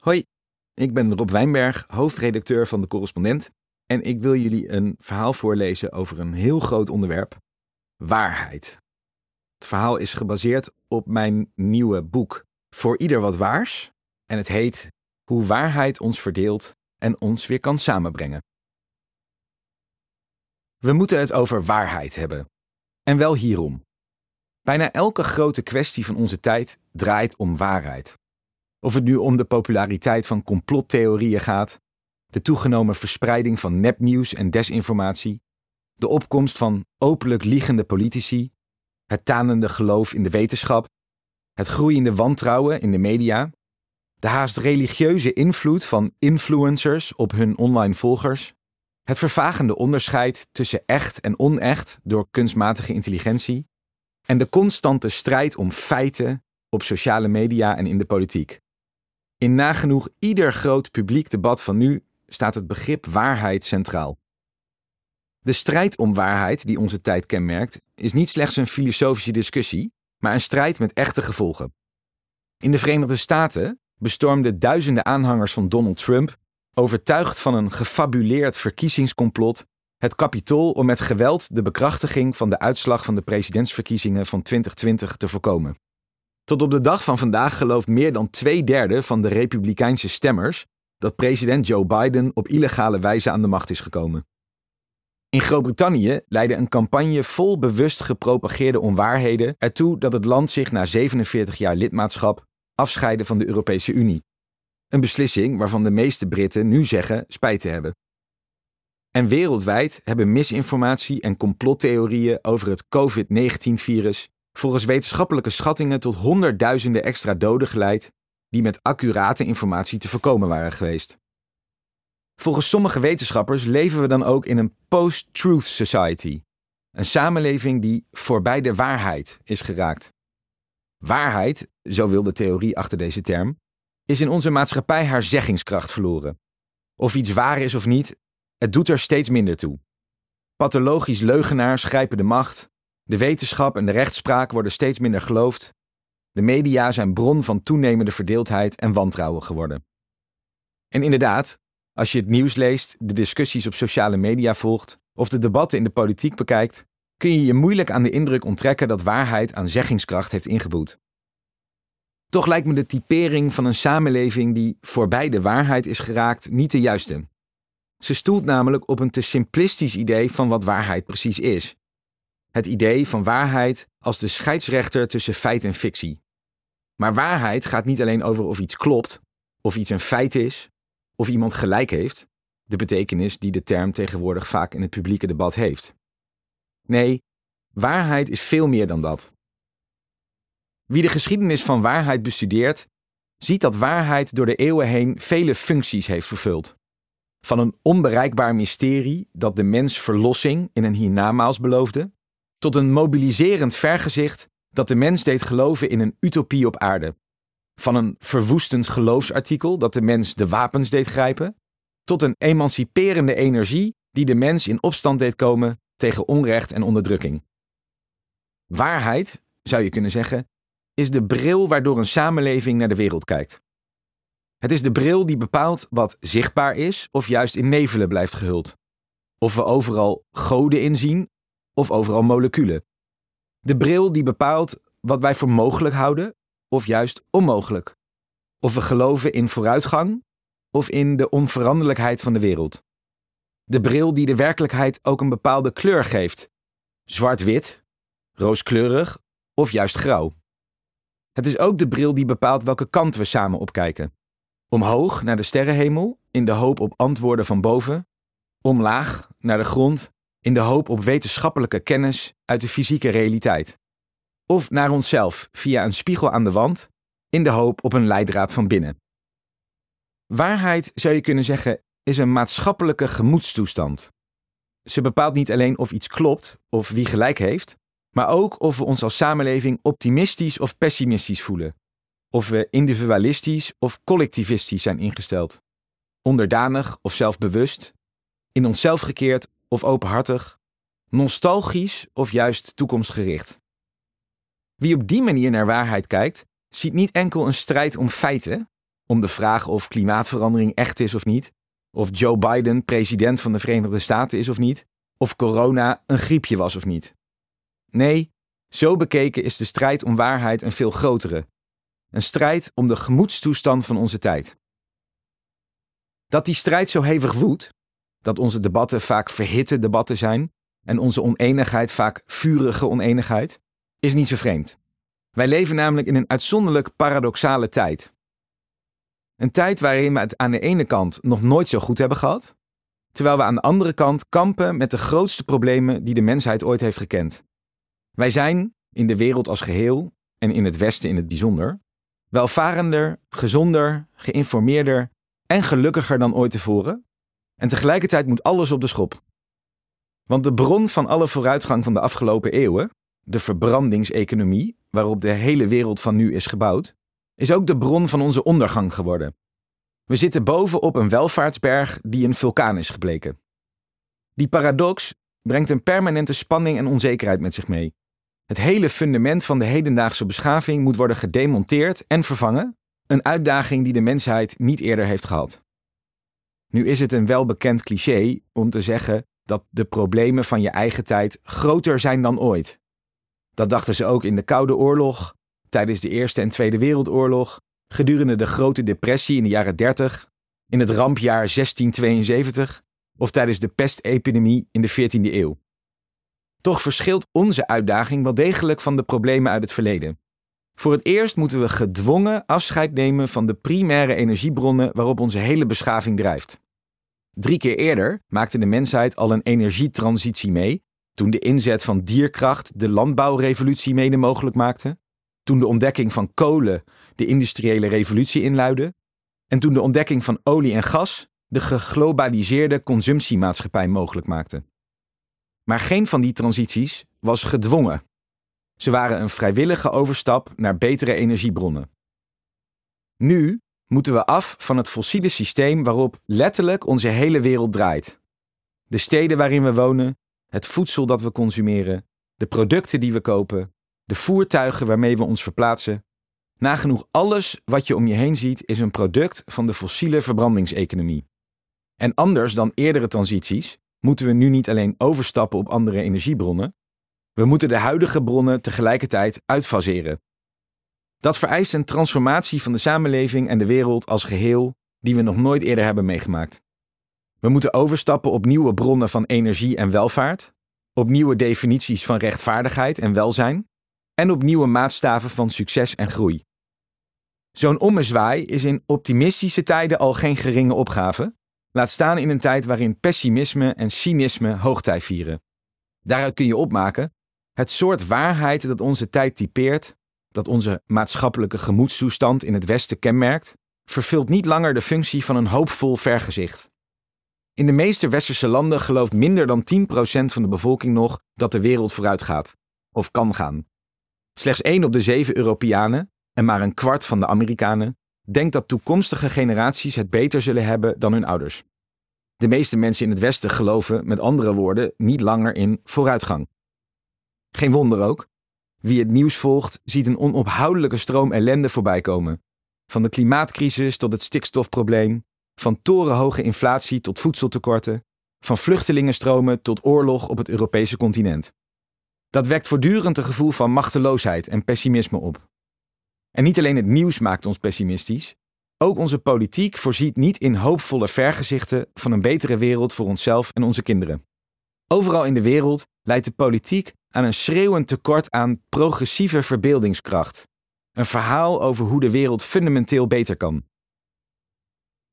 Hoi, ik ben Rob Wijnberg, hoofdredacteur van De Correspondent. En ik wil jullie een verhaal voorlezen over een heel groot onderwerp: waarheid. Het verhaal is gebaseerd op mijn nieuwe boek Voor ieder wat waars. En het heet Hoe waarheid ons verdeelt en ons weer kan samenbrengen. We moeten het over waarheid hebben. En wel hierom. Bijna elke grote kwestie van onze tijd draait om waarheid. Of het nu om de populariteit van complottheorieën gaat, de toegenomen verspreiding van nepnieuws en desinformatie, de opkomst van openlijk liegende politici, het tanende geloof in de wetenschap, het groeiende wantrouwen in de media, de haast religieuze invloed van influencers op hun online volgers, het vervagende onderscheid tussen echt en onecht door kunstmatige intelligentie en de constante strijd om feiten op sociale media en in de politiek. In nagenoeg ieder groot publiek debat van nu staat het begrip waarheid centraal. De strijd om waarheid die onze tijd kenmerkt, is niet slechts een filosofische discussie, maar een strijd met echte gevolgen. In de Verenigde Staten bestormden duizenden aanhangers van Donald Trump, overtuigd van een gefabuleerd verkiezingscomplot, het kapitool om met geweld de bekrachtiging van de uitslag van de presidentsverkiezingen van 2020 te voorkomen. Tot op de dag van vandaag gelooft meer dan twee derde van de Republikeinse stemmers dat president Joe Biden op illegale wijze aan de macht is gekomen. In Groot-Brittannië leidde een campagne vol bewust gepropageerde onwaarheden ertoe dat het land zich na 47 jaar lidmaatschap afscheidde van de Europese Unie. Een beslissing waarvan de meeste Britten nu zeggen spijt te hebben. En wereldwijd hebben misinformatie en complottheorieën over het COVID-19-virus volgens wetenschappelijke schattingen tot honderdduizenden extra doden geleid die met accurate informatie te voorkomen waren geweest. Volgens sommige wetenschappers leven we dan ook in een post-truth society, een samenleving die voorbij de waarheid is geraakt. Waarheid, zo wil de theorie achter deze term, is in onze maatschappij haar zeggingskracht verloren. Of iets waar is of niet, het doet er steeds minder toe. Pathologisch leugenaars grijpen de macht, de wetenschap en de rechtspraak worden steeds minder geloofd. De media zijn bron van toenemende verdeeldheid en wantrouwen geworden. En inderdaad, als je het nieuws leest, de discussies op sociale media volgt of de debatten in de politiek bekijkt, kun je je moeilijk aan de indruk onttrekken dat waarheid aan zeggingskracht heeft ingeboet. Toch lijkt me de typering van een samenleving die voorbij de waarheid is geraakt niet de juiste. Ze stoelt namelijk op een te simplistisch idee van wat waarheid precies is. Het idee van waarheid als de scheidsrechter tussen feit en fictie. Maar waarheid gaat niet alleen over of iets klopt, of iets een feit is, of iemand gelijk heeft, de betekenis die de term tegenwoordig vaak in het publieke debat heeft. Nee, waarheid is veel meer dan dat. Wie de geschiedenis van waarheid bestudeert, ziet dat waarheid door de eeuwen heen vele functies heeft vervuld. Van een onbereikbaar mysterie dat de mens verlossing in een hiernamaals beloofde, tot een mobiliserend vergezicht dat de mens deed geloven in een utopie op aarde. Van een verwoestend geloofsartikel dat de mens de wapens deed grijpen, tot een emanciperende energie die de mens in opstand deed komen tegen onrecht en onderdrukking. Waarheid, zou je kunnen zeggen, is de bril waardoor een samenleving naar de wereld kijkt. Het is de bril die bepaalt wat zichtbaar is of juist in nevelen blijft gehuld. Of we overal goden inzien of overal moleculen. De bril die bepaalt wat wij voor mogelijk houden of juist onmogelijk. Of we geloven in vooruitgang of in de onveranderlijkheid van de wereld. De bril die de werkelijkheid ook een bepaalde kleur geeft: zwart-wit, rooskleurig of juist grauw. Het is ook de bril die bepaalt welke kant we samen opkijken. Omhoog naar de sterrenhemel in de hoop op antwoorden van boven, omlaag naar de grond in de hoop op wetenschappelijke kennis uit de fysieke realiteit. Of naar onszelf via een spiegel aan de wand, in de hoop op een leidraad van binnen. Waarheid, zou je kunnen zeggen, is een maatschappelijke gemoedstoestand. Ze bepaalt niet alleen of iets klopt of wie gelijk heeft, maar ook of we ons als samenleving optimistisch of pessimistisch voelen. Of we individualistisch of collectivistisch zijn ingesteld. Onderdanig of zelfbewust, in onszelf gekeerd of openhartig, nostalgisch of juist toekomstgericht. Wie op die manier naar waarheid kijkt, ziet niet enkel een strijd om feiten, om de vraag of klimaatverandering echt is of niet, of Joe Biden president van de Verenigde Staten is of niet, of corona een griepje was of niet. Nee, zo bekeken is de strijd om waarheid een veel grotere. Een strijd om de gemoedstoestand van onze tijd. Dat die strijd zo hevig woedt, dat onze debatten vaak verhitte debatten zijn en onze oneenigheid vaak vurige oneenigheid, is niet zo vreemd. Wij leven namelijk in een uitzonderlijk paradoxale tijd. Een tijd waarin we het aan de ene kant nog nooit zo goed hebben gehad, terwijl we aan de andere kant kampen met de grootste problemen die de mensheid ooit heeft gekend. Wij zijn, in de wereld als geheel en in het Westen in het bijzonder, welvarender, gezonder, geïnformeerder en gelukkiger dan ooit tevoren. En tegelijkertijd moet alles op de schop. Want de bron van alle vooruitgang van de afgelopen eeuwen, de verbrandingseconomie, waarop de hele wereld van nu is gebouwd, is ook de bron van onze ondergang geworden. We zitten bovenop een welvaartsberg die een vulkaan is gebleken. Die paradox brengt een permanente spanning en onzekerheid met zich mee. Het hele fundament van de hedendaagse beschaving moet worden gedemonteerd en vervangen, een uitdaging die de mensheid niet eerder heeft gehad. Nu is het een welbekend cliché om te zeggen dat de problemen van je eigen tijd groter zijn dan ooit. Dat dachten ze ook in de Koude Oorlog, tijdens de Eerste en Tweede Wereldoorlog, gedurende de Grote Depressie in de jaren 30, in het rampjaar 1672 of tijdens de pestepidemie in de 14e eeuw. Toch verschilt onze uitdaging wel degelijk van de problemen uit het verleden. Voor het eerst moeten we gedwongen afscheid nemen van de primaire energiebronnen waarop onze hele beschaving drijft. Drie keer eerder maakte de mensheid al een energietransitie mee, toen de inzet van dierkracht de landbouwrevolutie mede mogelijk maakte, toen de ontdekking van kolen de industriële revolutie inluidde, en toen de ontdekking van olie en gas de geglobaliseerde consumptiemaatschappij mogelijk maakte. Maar geen van die transities was gedwongen. Ze waren een vrijwillige overstap naar betere energiebronnen. Nu moeten we af van het fossiele systeem waarop letterlijk onze hele wereld draait. De steden waarin we wonen, het voedsel dat we consumeren, de producten die we kopen, de voertuigen waarmee we ons verplaatsen. Nagenoeg alles wat je om je heen ziet is een product van de fossiele verbrandingseconomie. En anders dan eerdere transities moeten we nu niet alleen overstappen op andere energiebronnen, we moeten de huidige bronnen tegelijkertijd uitfaseren. Dat vereist een transformatie van de samenleving en de wereld als geheel die we nog nooit eerder hebben meegemaakt. We moeten overstappen op nieuwe bronnen van energie en welvaart, op nieuwe definities van rechtvaardigheid en welzijn en op nieuwe maatstaven van succes en groei. Zo'n ommezwaai is in optimistische tijden al geen geringe opgave, laat staan in een tijd waarin pessimisme en cynisme hoogtij vieren. Daaruit kun je opmaken het soort waarheid dat onze tijd typeert, dat onze maatschappelijke gemoedstoestand in het Westen kenmerkt, vervult niet langer de functie van een hoopvol vergezicht. In de meeste westerse landen gelooft minder dan 10% van de bevolking nog dat de wereld vooruit gaat, of kan gaan. Slechts 1 op de 7 Europeanen en maar een kwart van de Amerikanen denkt dat toekomstige generaties het beter zullen hebben dan hun ouders. De meeste mensen in het Westen geloven, met andere woorden, niet langer in vooruitgang. Geen wonder ook. Wie het nieuws volgt, ziet een onophoudelijke stroom ellende voorbij komen. Van de klimaatcrisis tot het stikstofprobleem, van torenhoge inflatie tot voedseltekorten, van vluchtelingenstromen tot oorlog op het Europese continent. Dat wekt voortdurend een gevoel van machteloosheid en pessimisme op. En niet alleen het nieuws maakt ons pessimistisch, ook onze politiek voorziet niet in hoopvolle vergezichten van een betere wereld voor onszelf en onze kinderen. Overal in de wereld leidt de politiek aan een schreeuwend tekort aan progressieve verbeeldingskracht. Een verhaal over hoe de wereld fundamenteel beter kan.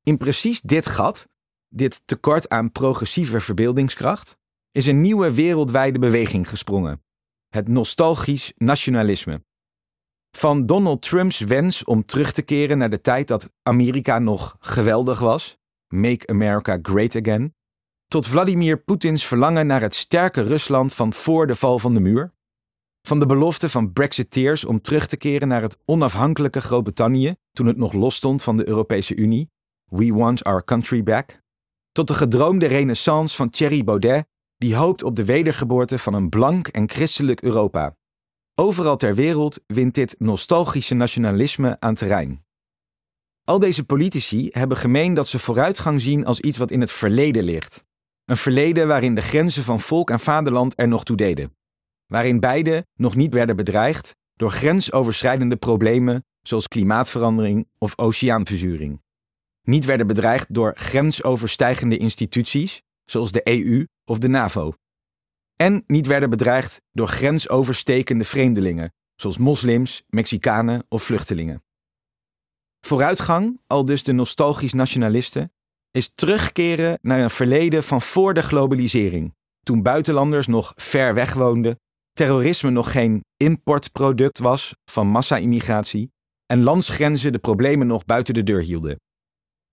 In precies dit gat, dit tekort aan progressieve verbeeldingskracht, is een nieuwe wereldwijde beweging gesprongen: het nostalgisch nationalisme. Van Donald Trumps wens om terug te keren naar de tijd dat Amerika nog geweldig was, Make America Great Again, tot Vladimir Poetins verlangen naar het sterke Rusland van voor de val van de muur, van de belofte van Brexiteers om terug te keren naar het onafhankelijke Groot-Brittannië toen het nog losstond van de Europese Unie, We Want Our Country Back, tot de gedroomde renaissance van Thierry Baudet, die hoopt op de wedergeboorte van een blank en christelijk Europa. Overal ter wereld wint dit nostalgische nationalisme aan terrein. Al deze politici hebben gemeen dat ze vooruitgang zien als iets wat in het verleden ligt. Een verleden waarin de grenzen van volk en vaderland er nog toe deden. Waarin beide nog niet werden bedreigd door grensoverschrijdende problemen zoals klimaatverandering of oceaanverzuring. Niet werden bedreigd door grensoverstijgende instituties zoals de EU of de NAVO. En niet werden bedreigd door grensoverstekende vreemdelingen zoals moslims, Mexicanen of vluchtelingen. Vooruitgang, al dus de nostalgisch nationalisten, is terugkeren naar een verleden van voor de globalisering, toen buitenlanders nog ver weg woonden, terrorisme nog geen importproduct was van massa-immigratie en landsgrenzen de problemen nog buiten de deur hielden.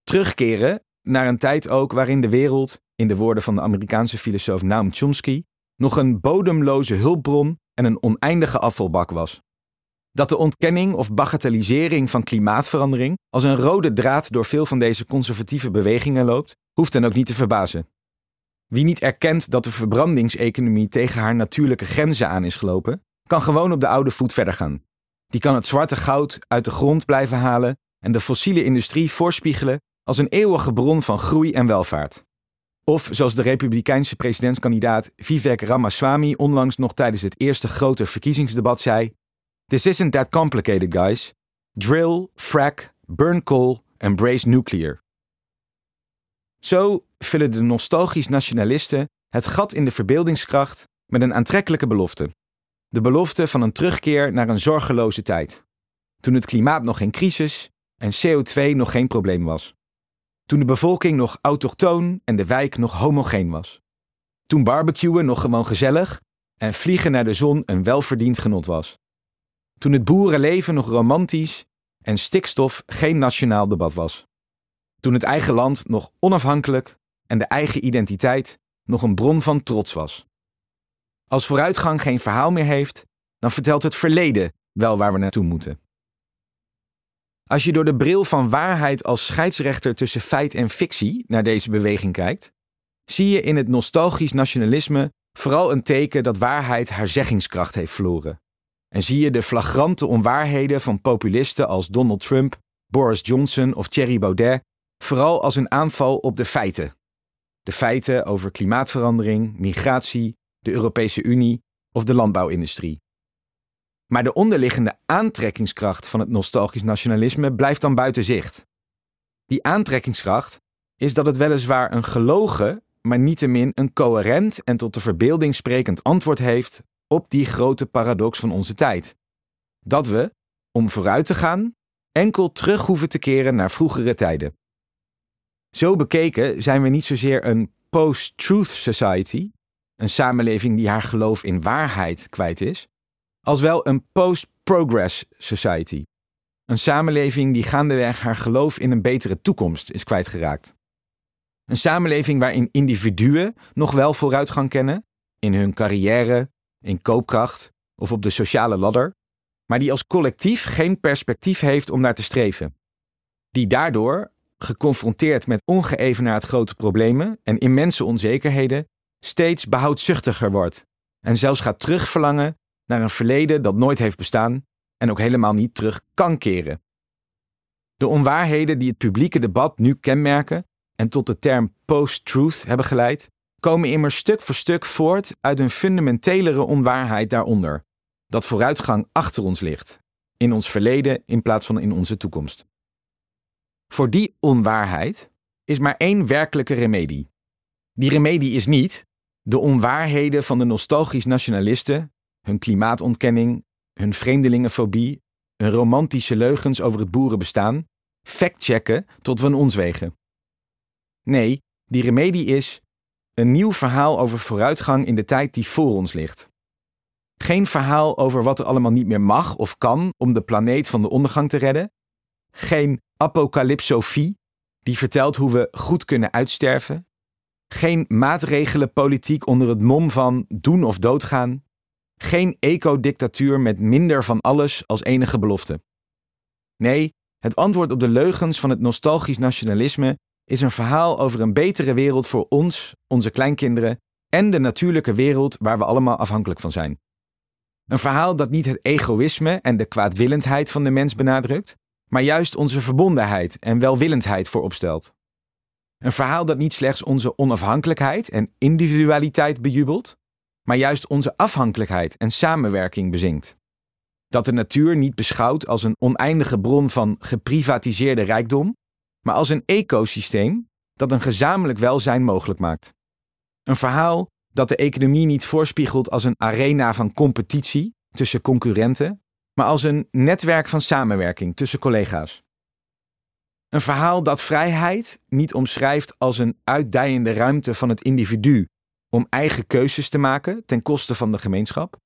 Terugkeren naar een tijd ook waarin de wereld, in de woorden van de Amerikaanse filosoof Noam Chomsky, nog een bodemloze hulpbron en een oneindige afvalbak was. Dat de ontkenning of bagatellisering van klimaatverandering als een rode draad door veel van deze conservatieve bewegingen loopt, hoeft dan ook niet te verbazen. Wie niet erkent dat de verbrandingseconomie tegen haar natuurlijke grenzen aan is gelopen, kan gewoon op de oude voet verder gaan. Die kan het zwarte goud uit de grond blijven halen en de fossiele industrie voorspiegelen als een eeuwige bron van groei en welvaart. Of zoals de republikeinse presidentskandidaat Vivek Ramaswamy onlangs nog tijdens het eerste grote verkiezingsdebat zei: This isn't that complicated, guys. Drill, frack, burn coal, embrace nuclear. Zo vullen de nostalgisch nationalisten het gat in de verbeeldingskracht met een aantrekkelijke belofte. De belofte van een terugkeer naar een zorgeloze tijd. Toen het klimaat nog geen crisis en CO2 nog geen probleem was. Toen de bevolking nog autochtoon en de wijk nog homogeen was. Toen barbecuen nog gewoon gezellig en vliegen naar de zon een welverdiend genot was. Toen het boerenleven nog romantisch en stikstof geen nationaal debat was. Toen het eigen land nog onafhankelijk en de eigen identiteit nog een bron van trots was. Als vooruitgang geen verhaal meer heeft, dan vertelt het verleden wel waar we naartoe moeten. Als je door de bril van waarheid als scheidsrechter tussen feit en fictie naar deze beweging kijkt, zie je in het nostalgisch nationalisme vooral een teken dat waarheid haar zeggingskracht heeft verloren. En zie je de flagrante onwaarheden van populisten als Donald Trump, Boris Johnson of Thierry Baudet vooral als een aanval op de feiten. De feiten over klimaatverandering, migratie, de Europese Unie of de landbouwindustrie. Maar de onderliggende aantrekkingskracht van het nostalgisch nationalisme blijft dan buiten zicht. Die aantrekkingskracht is dat het weliswaar een gelogen, maar niettemin een coherent en tot de verbeelding sprekend antwoord heeft op die grote paradox van onze tijd. Dat we, om vooruit te gaan, enkel terug hoeven te keren naar vroegere tijden. Zo bekeken zijn we niet zozeer een post-truth society, een samenleving die haar geloof in waarheid kwijt is, als wel een post-progress society, een samenleving die gaandeweg haar geloof in een betere toekomst is kwijtgeraakt. Een samenleving waarin individuen nog wel vooruitgang kennen in hun carrière, in koopkracht of op de sociale ladder, maar die als collectief geen perspectief heeft om naar te streven. Die daardoor, geconfronteerd met ongeëvenaard grote problemen en immense onzekerheden, steeds behoudzuchtiger wordt en zelfs gaat terugverlangen naar een verleden dat nooit heeft bestaan en ook helemaal niet terug kan keren. De onwaarheden die het publieke debat nu kenmerken en tot de term post-truth hebben geleid, komen immers stuk voor stuk voort uit een fundamentelere onwaarheid daaronder, dat vooruitgang achter ons ligt, in ons verleden in plaats van in onze toekomst. Voor die onwaarheid is maar één werkelijke remedie. Die remedie is niet de onwaarheden van de nostalgisch nationalisten, hun klimaatontkenning, hun vreemdelingenfobie, hun romantische leugens over het boerenbestaan, factchecken tot we ons wegen. Nee, die remedie is een nieuw verhaal over vooruitgang in de tijd die voor ons ligt. Geen verhaal over wat er allemaal niet meer mag of kan om de planeet van de ondergang te redden. Geen apocalypsofie die vertelt hoe we goed kunnen uitsterven. Geen maatregelenpolitiek onder het mom van doen of doodgaan. Geen ecodictatuur met minder van alles als enige belofte. Nee, het antwoord op de leugens van het nostalgisch nationalisme is een verhaal over een betere wereld voor ons, onze kleinkinderen en de natuurlijke wereld waar we allemaal afhankelijk van zijn. Een verhaal dat niet het egoïsme en de kwaadwillendheid van de mens benadrukt, maar juist onze verbondenheid en welwillendheid voorop stelt. Een verhaal dat niet slechts onze onafhankelijkheid en individualiteit bejubelt, maar juist onze afhankelijkheid en samenwerking bezingt. Dat de natuur niet beschouwt als een oneindige bron van geprivatiseerde rijkdom, maar als een ecosysteem dat een gezamenlijk welzijn mogelijk maakt. Een verhaal dat de economie niet voorspiegelt als een arena van competitie tussen concurrenten, maar als een netwerk van samenwerking tussen collega's. Een verhaal dat vrijheid niet omschrijft als een uitdijende ruimte van het individu om eigen keuzes te maken ten koste van de gemeenschap,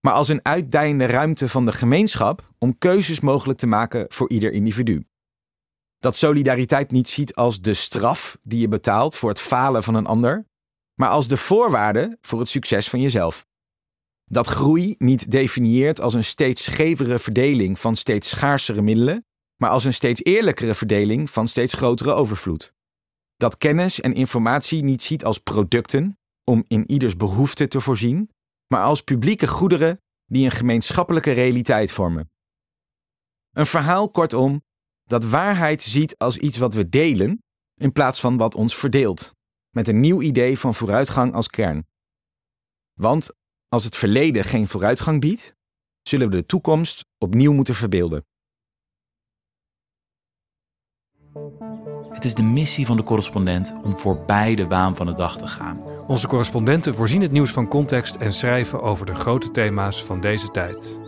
maar als een uitdijende ruimte van de gemeenschap om keuzes mogelijk te maken voor ieder individu. Dat solidariteit niet ziet als de straf die je betaalt voor het falen van een ander, maar als de voorwaarde voor het succes van jezelf. Dat groei niet definieert als een steeds schevere verdeling van steeds schaarsere middelen, maar als een steeds eerlijkere verdeling van steeds grotere overvloed. Dat kennis en informatie niet ziet als producten om in ieders behoefte te voorzien, maar als publieke goederen die een gemeenschappelijke realiteit vormen. Een verhaal, kortom, dat waarheid ziet als iets wat we delen in plaats van wat ons verdeelt, met een nieuw idee van vooruitgang als kern. Want als het verleden geen vooruitgang biedt, zullen we de toekomst opnieuw moeten verbeelden. Het is de missie van de correspondent om voorbij de waan van de dag te gaan. Onze correspondenten voorzien het nieuws van context en schrijven over de grote thema's van deze tijd.